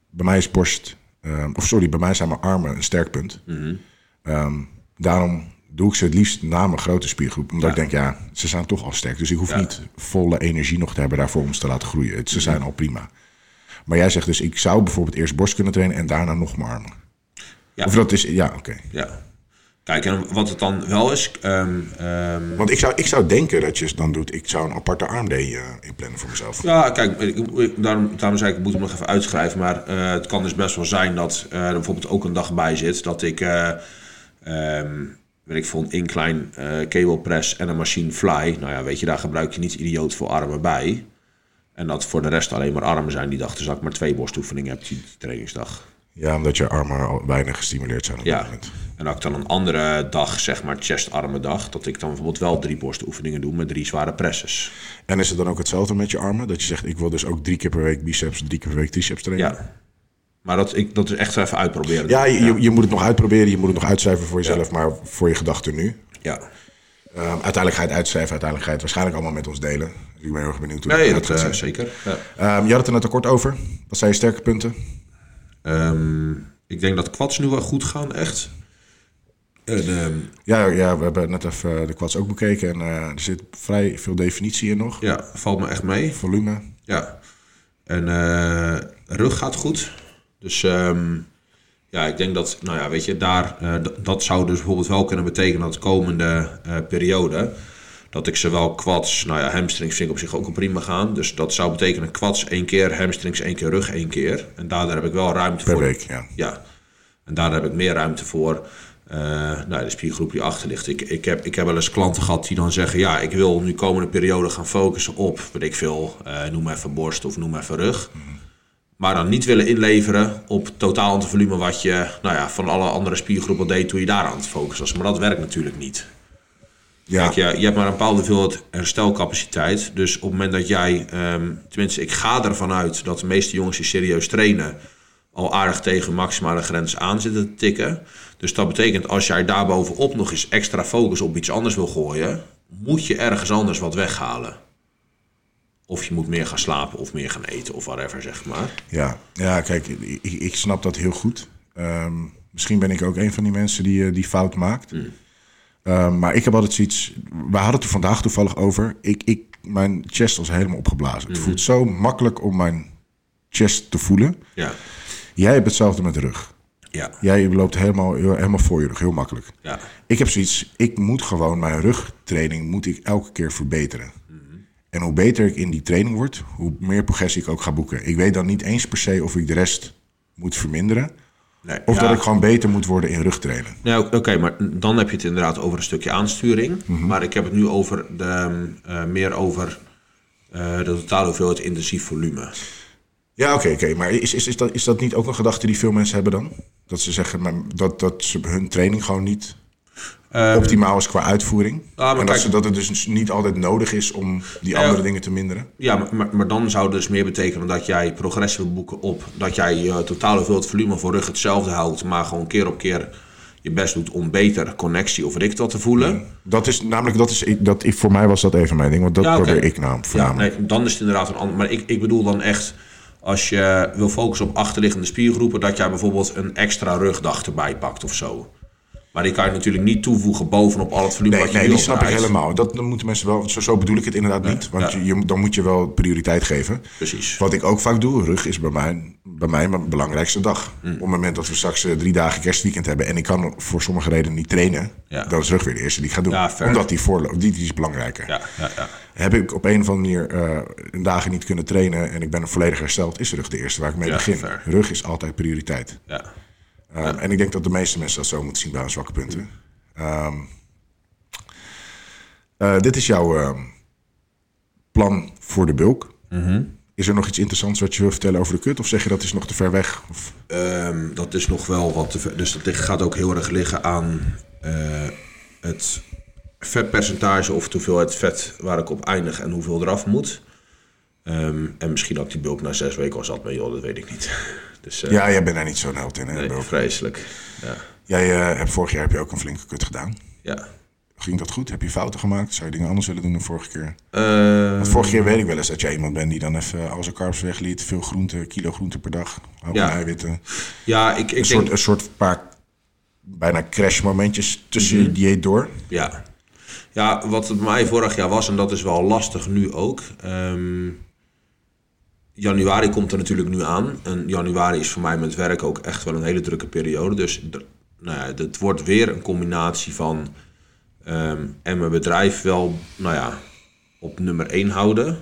bij mij is borst, ehm, of sorry, bij mij zijn mijn armen een sterk punt. Mhm. Ehm, daarom doe ik ze het liefst na mijn grote spiergroep. Omdat ik denk, ja, ze zijn toch al sterk. Dus ik hoef Ja. niet volle energie nog te hebben daarvoor om ze te laten groeien. Ze zijn al prima. Maar jij zegt dus, ik zou bijvoorbeeld eerst borst kunnen trainen en daarna nog mijn armen. Ja. Of dat is, ja, oké. ja. Kijk, en wat het dan wel is... ehm, ehm, Want ik zou, ik zou denken dat je het dan doet, ik zou een aparte armday eh inplannen voor mezelf. Ja, kijk, ik, ik- daarom, daarom zei ik, ik moet hem nog even uitschrijven. Maar eh, het kan dus best wel zijn dat eh, er bijvoorbeeld ook een dag bij zit dat ik, ehm, weet ik veel, een incline cable press en een machine fly. Nou ja, weet je, daar gebruik je niet idioot veel armen bij. En dat voor de rest alleen maar armen zijn die dag. Dus dat ik maar twee borstoefeningen heb die trainingsdag. Ja, omdat je armen al weinig gestimuleerd zijn op Ja, moment. en dat ik dan een andere dag, zeg maar chest-armen dag, dat ik dan bijvoorbeeld wel drie borstoefeningen doe met drie zware presses. En is het dan ook hetzelfde met je armen? Dat je zegt, ik wil dus ook drie keer per week biceps, drie keer per week triceps trainen? Ja. Maar dat, ik, dat is echt even uitproberen. Ja, je, je- je moet het nog uitproberen, je moet het nog uitcijferen voor jezelf, maar voor je gedachten nu. ja. Ehm, uiteindelijk ga je het uitcijferen, uiteindelijk ga je het waarschijnlijk allemaal met ons delen. Dus ik ben heel erg benieuwd hoe Nee, dat gaat eh, zijn. zeker. Ja. Ehm, je had het er net al kort over. Wat zijn je sterke punten? Ehm, ik denk dat quads nu wel goed gaan, echt. En, ehm, Ja, ja, we hebben net even eh, de quads ook bekeken en eh, er zit vrij veel definitie in nog. ja, valt me echt mee. Volume. Ja. En eh, rug gaat goed. Dus ehm, ja, ik denk dat, nou ja, weet je, daar, dat zou dus bijvoorbeeld wel kunnen betekenen dat de komende periode, dat ik zowel quads, nou ja, hamstrings vind ik op zich ook al prima gaan. Dus dat zou betekenen quads één keer, hamstrings één keer, rug één keer. En daardoor heb ik wel ruimte Per voor. week, ja. Ja, en daar heb ik meer ruimte voor. eh nou, de spiergroep die achter ligt. Ik, ik, heb, ik heb wel eens klanten gehad die dan zeggen: Ja, ik wil nu komende periode gaan focussen op, weet ik veel, eh, noem even borst of noem even rug. Maar dan niet willen inleveren op totaal aantal volume wat je nou ja, van alle andere spiergroepen deed toen je daar aan het focussen was. Maar dat werkt natuurlijk niet. Ja, Kijk, je, je hebt maar een bepaalde hoeveelheid herstelcapaciteit. Dus op het moment dat jij, ehm, tenminste, ik ga ervan uit dat de meeste jongens die serieus trainen, al aardig tegen maximale grens aan zitten te tikken. Dus dat betekent als jij daarbovenop nog eens extra focus op iets anders wil gooien, moet je ergens anders wat weghalen. Of je moet meer gaan slapen of meer gaan eten of whatever, zeg maar. ja. ja kijk, ik, ik snap dat heel goed. Ehm, misschien ben ik ook een van die mensen die eh, die fout maakt. Ehm, maar ik heb altijd zoiets... We hadden het er vandaag toevallig over. Ik, ik, mijn chest was helemaal opgeblazen. Het voelt zo makkelijk om mijn chest te voelen. Ja, Jij hebt hetzelfde met de rug. ja, Jij loopt helemaal, helemaal voor je rug, heel makkelijk. ja. Ik heb zoiets, ik moet gewoon mijn rugtraining moet ik elke keer verbeteren. En hoe beter ik in die training word, hoe meer progressie ik ook ga boeken. Ik weet dan niet eens per se of ik de rest moet verminderen. Nee, Of ja. dat ik gewoon beter moet worden in rugtrainen. Nou, oké, maar dan heb je het inderdaad over een stukje aansturing. Maar ik heb het nu over de, eh, meer over eh, de totale hoeveelheid intensief volume. Ja, oké, oké. Maar is, is, is, dat, is dat niet ook een gedachte die veel mensen hebben dan? Dat ze zeggen maar dat, dat ze hun training gewoon niet optimaal is qua uitvoering. Ehm, maar en dat, kijk- ze, dat het dus niet altijd nodig is om die andere dingen te minderen. Ja, maar, maar, maar dan zou het dus meer betekenen dat jij progressie wil boeken op dat jij je totale hoeveelheid volume voor rug hetzelfde houdt, maar gewoon keer op keer je best doet om beter connectie of ik te voelen. Dat is namelijk, dat is, dat, voor mij was dat even mijn ding, want dat Ja, probeer ik nou Ja, nee, dan is het inderdaad een ander. Maar ik, ik bedoel dan echt, als je wil focussen op achterliggende spiergroepen, dat jij bijvoorbeeld een extra rugdag erbij pakt of zo. Maar die kan je natuurlijk niet toevoegen bovenop al het volume Nee, wat je nee die snap ik helemaal. Dat dan moeten mensen wel, zo, zo bedoel ik het inderdaad niet. Want ja. je, dan moet je wel prioriteit geven. Precies. Wat ik ook vaak doe, rug is bij mij, bij mij mijn belangrijkste dag. Mm. Op het moment dat we straks eh, drie dagen kerstweekend hebben en ik kan voor sommige redenen niet trainen, Ja. dan is rug weer de eerste die ik ga doen. Ja. Omdat die voorloopt, die, die is belangrijker. Ja, ja, ja. Heb ik op een of andere manier eh, een dagen niet kunnen trainen en ik ben volledig hersteld, is rug de eerste waar ik mee begin. fair. Rug is altijd prioriteit. ja. Um, En ik denk dat de meeste mensen dat zo moeten zien bij hun zwakke punten. Ehm, eh, dit is jouw ehm, plan voor de bulk. Is er nog iets interessants wat je wil vertellen over de kut? Of zeg je dat is nog te ver weg? Of, Ehm, dat is nog wel wat te ver. Dus dat gaat ook heel erg liggen aan eh, het vetpercentage of hoeveel het vet waar ik op eindig en hoeveel eraf moet. Ehm, en misschien dat ik die bulk na zes weken al zat ben, joh, dat weet ik niet. Dus eh, ja, jij bent daar niet zo'n held in. Hè, nee, vreselijk. Ja. Jij eh, hebt vorig jaar heb je ook een flinke kut gedaan. ja. ging dat goed? Heb je fouten gemaakt? Zou je dingen anders willen doen dan vorige keer? Eh, Want vorige keer weet ik wel eens dat jij iemand bent die dan even al zijn carbs wegliet. Veel groente, kilo groente per dag. Hoop Ja. eiwitten. ja, ik, ik Een denk... soort, een soort paar bijna crashmomentjes tussen Mhm. je dieet door. Ja. ja, wat het bij mij vorig jaar was, en dat is wel lastig nu ook. ehm, januari komt er natuurlijk nu aan. En januari is voor mij met werk ook echt wel een hele drukke periode. Dus nou ja, het wordt weer een combinatie van... ehm, en mijn bedrijf wel nou ja, op nummer 1 houden.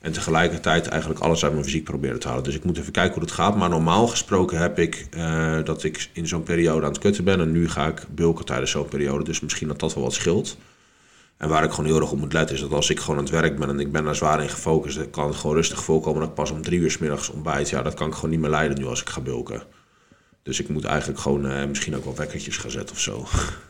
En tegelijkertijd eigenlijk alles uit mijn fysiek proberen te halen. Dus ik moet even kijken hoe het gaat. Maar normaal gesproken heb ik eh, dat ik in zo'n periode aan het kutten ben. En nu ga ik bulken tijdens zo'n periode. Dus misschien dat dat wel wat scheelt. En waar ik gewoon heel erg op moet letten is dat als ik gewoon aan het werk ben en ik ben daar zwaar in gefocust, dan kan het gewoon rustig voorkomen dat ik pas om drie uur 's middags ontbijt. Ja, dat kan ik gewoon niet meer leiden nu als ik ga bulken. Dus ik moet eigenlijk gewoon eh, misschien ook wel wekkertjes gaan zetten of zo.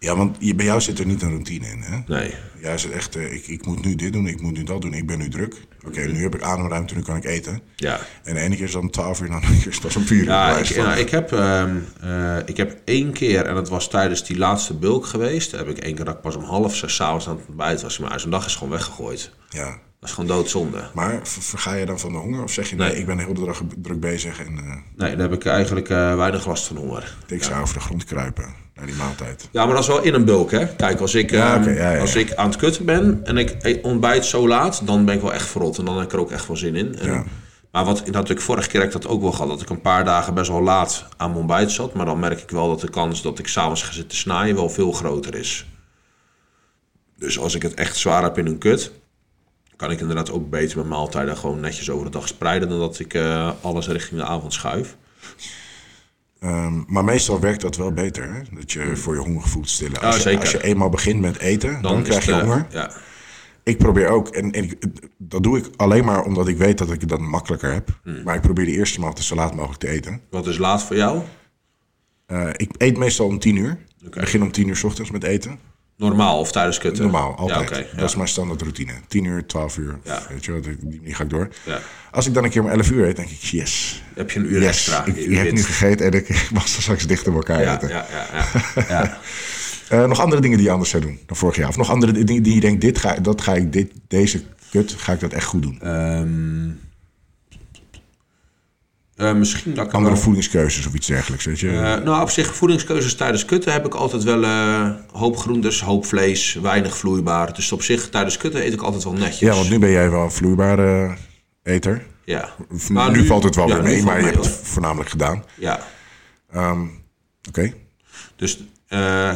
Ja, want je, bij jou zit er niet een routine in, hè? Nee. Jij zit echt, eh, ik, ik moet nu dit doen, ik moet nu dat doen, ik ben nu druk. Oké, nu heb ik ademruimte, nu kan ik eten. Ja. En de ene keer is om 12 uur, en de andere keer is pas om 4 uur. Ja, ik, ja, ik, heb, ehm, eh, ik heb één keer, en dat was tijdens die laatste bulk geweest, heb ik één keer dat ik pas om half zes 's avonds aan het ontbijt was. Maar zo'n dag is gewoon weggegooid. ja. Dat is gewoon doodzonde. Maar ver- verga je dan van de honger? Of zeg je, nee, Nee. ik ben de hele dag druk bezig en eh Nee, daar heb ik eigenlijk weinig last van honger. ik zou over de grond kruipen naar die maaltijd? Ja, maar dat is wel in een bulk, hè? Kijk, als ik, Ja, ehm, oké, ja, ja, als ik aan het kutten ben en ik eet ontbijt zo laat, dan ben ik wel echt verrot. En dan heb ik er ook echt wel zin in. En. Maar wat ik natuurlijk vorige keer heb ik dat ook wel gehad, dat ik een paar dagen best wel laat aan mijn ontbijt zat. Maar dan merk ik wel dat de kans dat ik s'avonds ga zitten snijden wel veel groter is. Dus als ik het echt zwaar heb in een kut, kan ik inderdaad ook beter mijn maaltijden gewoon netjes over de dag spreiden dan dat ik eh, alles richting de avond schuif. Ehm, maar meestal werkt dat wel beter, hè? Dat je voor je hongergevoel stillen. Als, je, als je eenmaal begint met eten, dan, krijg je eh, honger. Ja. Ik probeer ook, en, en ik- dat doe ik alleen maar omdat ik weet dat ik het dan makkelijker heb. Hmm. Maar ik probeer de eerste maal zo laat mogelijk te eten. Wat is laat voor jou? Eh, ik eet meestal om 10 uur. Ik begin om 10 uur s ochtends met eten. Normaal of tijdens kutten? Normaal, altijd. Ja. Dat is mijn standaard routine. 10 uur, 12 uur. Ja. Weet je wel, die, die ga ik door. Ja. Als ik dan een keer om 11 uur eet, denk ik, yes. Heb je een uur Yes, extra? ik, Je heb wint. nu gegeten en ik, ik mag straks dichter bij elkaar Ja, eten. ja, ja, ja. ja. Eh, nog andere dingen die je anders zou doen dan vorig jaar? Of nog andere dingen die je denkt, dit ga, dat ga ik, dit, deze kut, ga ik dat echt goed doen? Ehm, eh, misschien dat andere wel- voedingskeuzes of iets dergelijks, weet je? Eh, nou, op zich, voedingskeuzes tijdens kutten heb ik altijd wel eh, hoop groentes, hoop vlees, weinig vloeibaar. Dus op zich, tijdens kutten eet ik altijd wel netjes. ja, want nu ben jij wel een vloeibare eter. Ja. Maar nu, valt het wel ja, weer mee, maar je hebt het voornamelijk gedaan. Ja. Ehm, Oké, Dus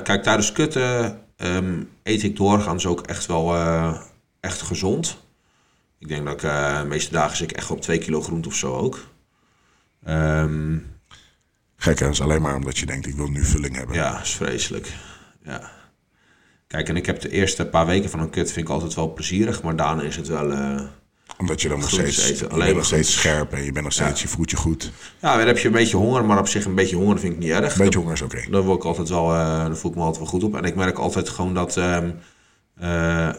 kijk, tijdens kutten ehm, eet ik doorgaans ook echt wel echt gezond. Ik denk dat ik de meeste dagen zit ik echt op 2 kilo groente of zo ook. Ehm, gek hè, dat is alleen maar omdat je denkt, ik wil nu vulling hebben. Ja, is vreselijk. Ja. Kijk, en ik heb de eerste paar weken van een kut vind ik altijd wel plezierig, maar daarna is het wel... eh, Omdat je dan nog steeds, eten, je alleen bent nog steeds scherp en je bent nog steeds, je voelt je goed. Ja, dan heb je een beetje honger, maar op zich een beetje honger vind ik niet erg. Een beetje honger is oké. Daar word ik altijd wel, eh daar voel ik me altijd wel goed op. En ik merk altijd gewoon dat, ehm, eh,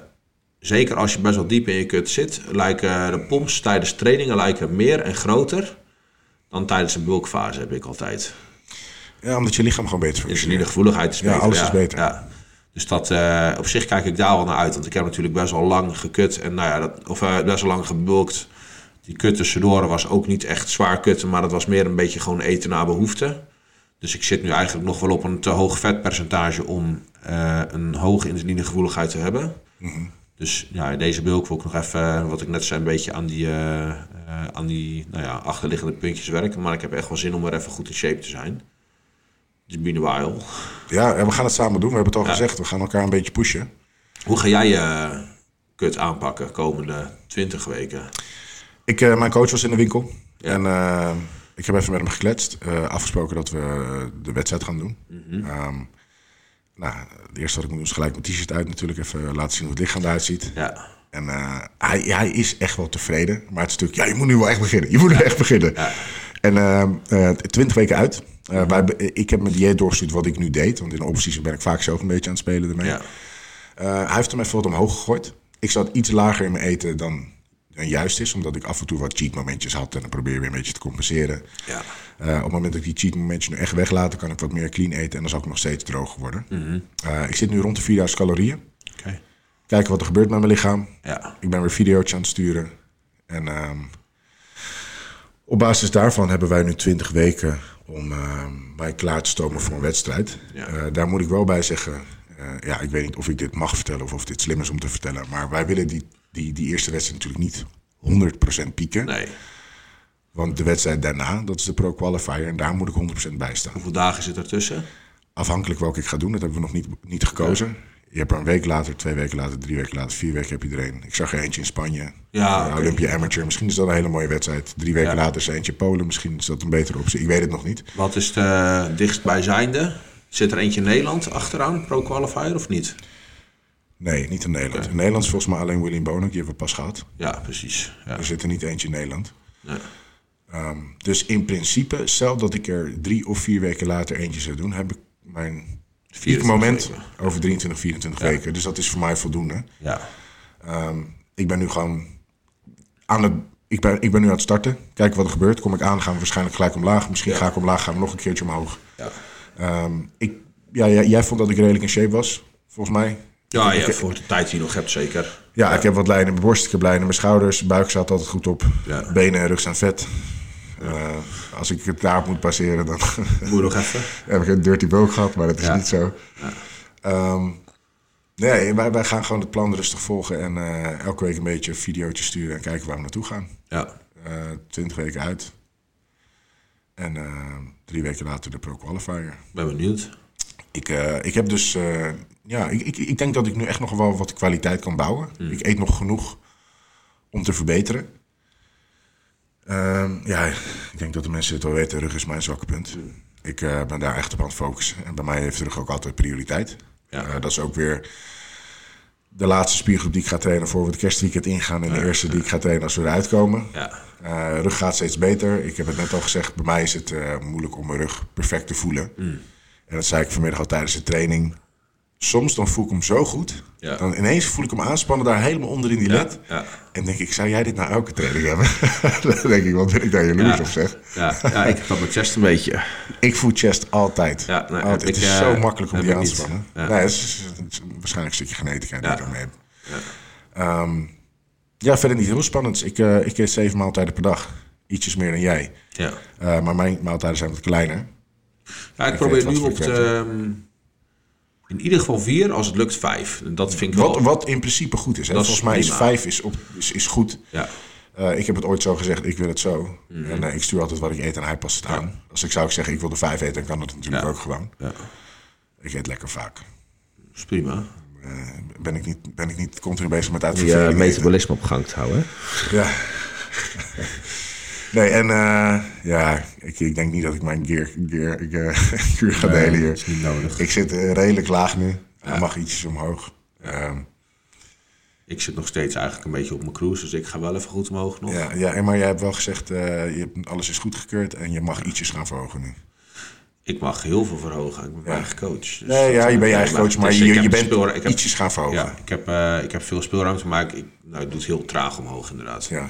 zeker als je best wel diep in je kut zit, lijken de pomps tijdens trainingen lijken meer en groter dan tijdens een bulkfase heb ik altijd. Ja, omdat je lichaam gewoon beter functioneert. Insulinegevoeligheid is Ja, beter. alles is beter. Ja. Dus dat, eh, op zich kijk ik daar wel naar uit. Want ik heb natuurlijk best wel lang gekut. En nou ja, dat, of eh, best wel lang gebulkt. Die kut tussendoor was ook niet echt zwaar kutten. Maar dat was meer een beetje gewoon eten naar behoefte. Dus ik zit nu eigenlijk nog wel op een te hoog vetpercentage om eh, een hoge insulinegevoeligheid te hebben. Mhm. Dus ja, in deze bulk wil ik nog even, wat ik net zei, een beetje aan die, eh, eh, aan die nou ja, achterliggende puntjes werken. Maar ik heb echt wel zin om er even goed in shape te zijn. Dus been a while. Ja, en we gaan het samen doen. We hebben het al Ja. gezegd. We gaan elkaar een beetje pushen. Hoe ga jij je kut aanpakken komende 20 weken? Ik, eh, mijn coach was in de winkel. Ja. En eh, ik heb even met hem gekletst. eh, afgesproken dat we de wedstrijd gaan doen. Ehm, nou, het eerste wat ik moet doen is gelijk mijn t-shirt uit natuurlijk. Even laten zien hoe het lichaam eruit ziet. Ja, En eh, hij, hij is echt wel tevreden. Maar het is natuurlijk, ja, je moet nu wel echt beginnen. Je moet nu echt beginnen. En eh, eh, twintig weken uit. Wij, ik heb mijn dieet doorgestuurd wat ik nu deed. Want in de opties ben ik vaak zelf een beetje aan het spelen ermee. ja. Hij heeft hem even wat omhoog gegooid. Ik zat iets lager in mijn eten dan dan juist is. Omdat ik af en toe wat cheat momentjes had en dan probeer weer een beetje te compenseren. Ja. Eh, op het moment dat ik die cheat momentjes nu echt weglaat, dan kan ik wat meer clean eten en dan zal ik nog steeds droog worden. Eh, ik zit nu rond de 4000 calorieën. Kijken wat er gebeurt met mijn lichaam. Ja. Ik ben weer video's aan het sturen. En ehm, op basis daarvan hebben wij nu 20 weken om ehm, mij klaar te stomen voor een wedstrijd. Ja. Eh, daar moet ik wel bij zeggen, ja, ik weet niet of ik dit mag vertellen of of dit slim is om te vertellen. Maar wij willen die, die, die eerste wedstrijd natuurlijk niet 100% pieken. Nee. Want de wedstrijd daarna, dat is de Pro Qualifier, en daar moet ik 100% bij staan. Hoeveel dagen zit ertussen? Afhankelijk welke ik ga doen, dat hebben we nog niet, niet gekozen. Je hebt er een week later, twee weken later, drie weken later, vier weken heb je er een. Ik zag er eentje in Spanje. Ja, Eh. Olympia Amateur. Misschien is dat een hele mooie wedstrijd. Drie weken Ja. later is er eentje Polen. Misschien is dat een betere optie. Ik weet het nog niet. Wat is de dichtstbijzijnde? Zit er eentje in Nederland achteraan, pro qualifier of niet? Nee, niet in Nederland. In Nederland is volgens mij alleen William Bonek. Die hebben we pas gehad. Ja, precies. Ja. Er zit er niet eentje in Nederland. Nee. Ehm, dus in principe, stel dat ik er drie of vier weken later eentje zou doen, heb ik mijn 24 moment weken. over 23, 24 weken. Dus dat is voor mij voldoende. Ja. Ehm, ik ben nu gewoon aan het. Ik ben, ik ben nu aan het starten. Kijken wat er gebeurt. Kom ik aan, gaan we waarschijnlijk gelijk omlaag. Misschien Ja. ga ik omlaag, gaan we nog een keertje omhoog. Ja. Ehm, ik, ja, jij, jij vond dat ik redelijk in shape was, volgens mij. Ja, voor de tijd die je nog hebt zeker. Ja, ik heb wat lijnen in mijn borst, ik heb lijnen in mijn schouders. Buik staat altijd goed op. Ja. Benen en rug staan vet. Eh, als ik het daarop moet passeren, dan Moet nog even. heb ik een dirty bulk gehad, maar dat is niet zo. Ehm, nee, wij, wij gaan gewoon het plan rustig volgen en eh, elke week een beetje een videootje sturen en kijken waar we naartoe gaan. Ja. Eh 20 weken uit. En drie weken later de Pro Qualifier. Ben benieuwd. Ik, ik heb dus, ja, ik, ik, ik denk dat ik nu echt nog wel wat kwaliteit kan bouwen. Ik eet nog genoeg om te verbeteren. Ehm, ja, ik denk dat de mensen het wel weten, rug is mijn zwakke punt. Ik eh, ben daar echt op aan het focussen. En bij mij heeft de rug ook altijd prioriteit. Ja. Eh, dat is ook weer de laatste spiergroep die ik ga trainen voor we het kerstweekend ingaan. En de eerste die ik ga trainen als we eruit komen. Ja. Eh, rug gaat steeds beter. Ik heb het net al gezegd, bij mij is het moeilijk om mijn rug perfect te voelen. En dat zei ik vanmiddag al tijdens de training. Soms dan voel ik hem zo goed. Ja. Dan ineens voel ik hem aanspannen daar helemaal onder in die led. Ja. En denk ik, zou jij dit nou elke training hebben? dan denk ik, wat ben ik daar jaloers Ja. op zeg. Ja. ja, ik heb dat met chest een beetje. Ik voel chest altijd. Ja, nee, altijd. ik, het is eh, zo makkelijk om die aan te spannen. Ja. Nee, het is, het is waarschijnlijk een stukje genetica die Ja. ik daarmee heb. Ehm, ja, verder niet heel spannend. Ik, eh, ik eet zeven maaltijden per dag. Ietsjes meer dan jij. Ja. Eh, maar mijn maaltijden zijn wat kleiner. Ja, ik Ik probeer nu op de, ehm, in ieder geval vier, als het lukt vijf. Dat vind ik Wat, wel... wat in principe goed is. Hè? Dat is Volgens mij is prima. vijf is, op, is, is goed. Ja. Eh, ik heb het ooit zo gezegd, ik wil het zo. Mhm. En eh, ik stuur altijd wat ik eet en hij past het aan. Als ik zou zeggen, ik wil de vijf eten, dan kan dat natuurlijk Ja. ook gewoon. ja, Ik eet lekker vaak. dat is prima. Eh, ben, ik niet, ben ik niet continu bezig met Je uh, eten. metabolisme op gang te houden. hè? Ja. nee, en eh, ja, ik, ik denk niet dat ik mijn gear, gear, gear, gear ga delen hier. dat is niet nodig. Ik zit eh, redelijk laag nu. Er mag ietsjes omhoog. Ehm, Ik zit nog steeds eigenlijk een beetje op mijn cruise, dus ik ga wel even goed omhoog nog. ja, ja, en maar jij hebt wel gezegd, eh, je hebt, alles is goedgekeurd en je mag ietsjes gaan verhogen nu. Ik mag heel veel verhogen. Ik ben mijn eigen coach. Dus Nee, ja, je bent je eigen coach, maar dus je, ik je bent speel- ik heb- ietsjes gaan verhogen. Ja, ik heb, ik heb veel speelruimte, maar ik, ik, nou, ik doe het heel traag omhoog inderdaad. Ja.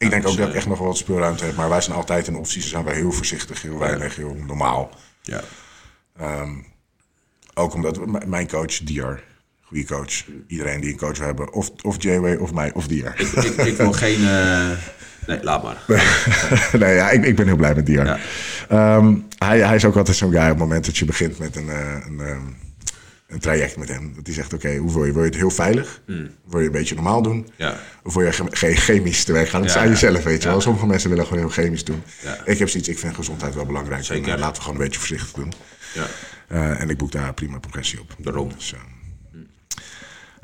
Ik denk dus, ook dat ik eh, echt nog wel wat speelruimte heb, maar wij zijn altijd in opties, zijn wij heel voorzichtig, heel weinig, heel normaal. Ja. Ehm, ook omdat mijn coach, Diar, goede coach, iedereen die een coach wil hebben, of, of J-Way of mij of Diar. Ik, ik wil geen... eh, nee, laat maar. nee, ja, ik, ik ben heel blij met Diar. Ja. Ehm, hij, hij is ook altijd zo'n guy op het moment dat je begint met een, eh, een, ehm, een traject met hem. Dat hij zegt, oké, hoe wil je? Wil je het heel veilig? Wil je een beetje normaal doen? Ja. Of wil je ge- ge- chemisch te werk gaan? Dat is Ja, aan ja. jezelf, weet je wel. Sommige mensen willen gewoon heel chemisch doen. Ja. Ik heb zoiets, ik vind gezondheid wel belangrijk. Zeker. En, eh, laten we gewoon een beetje voorzichtig doen. Ja, Eh, en ik boek daar prima progressie op. daarom. Dus, eh,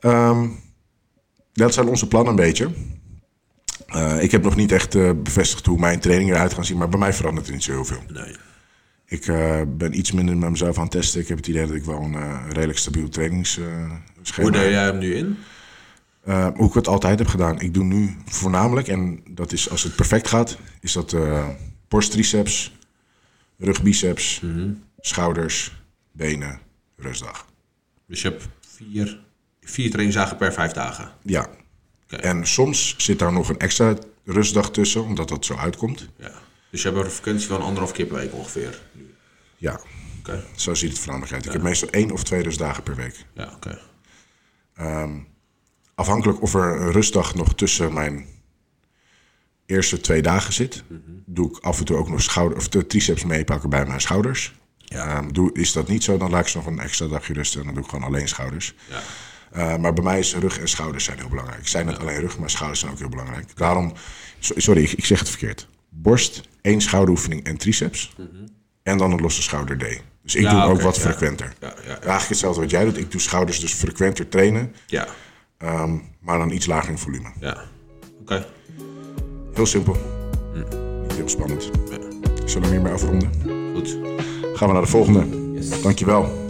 ehm, dat zijn onze plannen een beetje. Eh, ik heb nog niet echt bevestigd hoe mijn training eruit gaat zien, maar bij mij verandert er niet zo heel veel. Nee. Ik eh, ben iets minder met mezelf aan het testen. Ik heb het idee dat ik wel een eh, redelijk stabiel trainingsschema Hoe deel heb. jij hem nu in? Eh, hoe ik het altijd heb gedaan. Ik doe nu voornamelijk, en dat is als het perfect gaat, is dat eh borsttriceps, rugbiceps, schouders, benen, rustdag. Dus je hebt vier, vier trainingsdagen per vijf dagen. Ja. En soms zit daar nog een extra rustdag tussen, omdat dat zo uitkomt. Ja. Dus je hebt een frequentie van anderhalf keer per week ongeveer. Ja, Oké. zo ziet het voornamelijk uit. Ik heb meestal één of twee rustdagen per week. Ja, oké. Afhankelijk of er een rustdag nog tussen mijn eerste twee dagen zit, doe ik af en toe ook nog schouder, of de triceps meepakken bij mijn schouders. Ja. Ehm, doe, is dat niet zo, dan laat ik ze nog een extra dagje rusten en dan doe ik gewoon alleen schouders. Ja. Uh, maar bij mij is rug en schouders zijn heel belangrijk. Ik zei net alleen rug, maar schouders zijn ook heel belangrijk. Daarom, so- sorry, ik, ik zeg het verkeerd. Borst, één schouderoefening en triceps. En dan een losse schouder D. Dus ik Ja, doe ook wat ja. frequenter. Ja. Eigenlijk hetzelfde wat jij doet. Ik doe schouders dus frequenter trainen, Ja. ehm, maar dan iets lager in volume. Ja. Oké. Heel simpel. Niet heel spannend. Zullen we hiermee afronden? Goed. Gaan we naar de volgende. Dankjewel.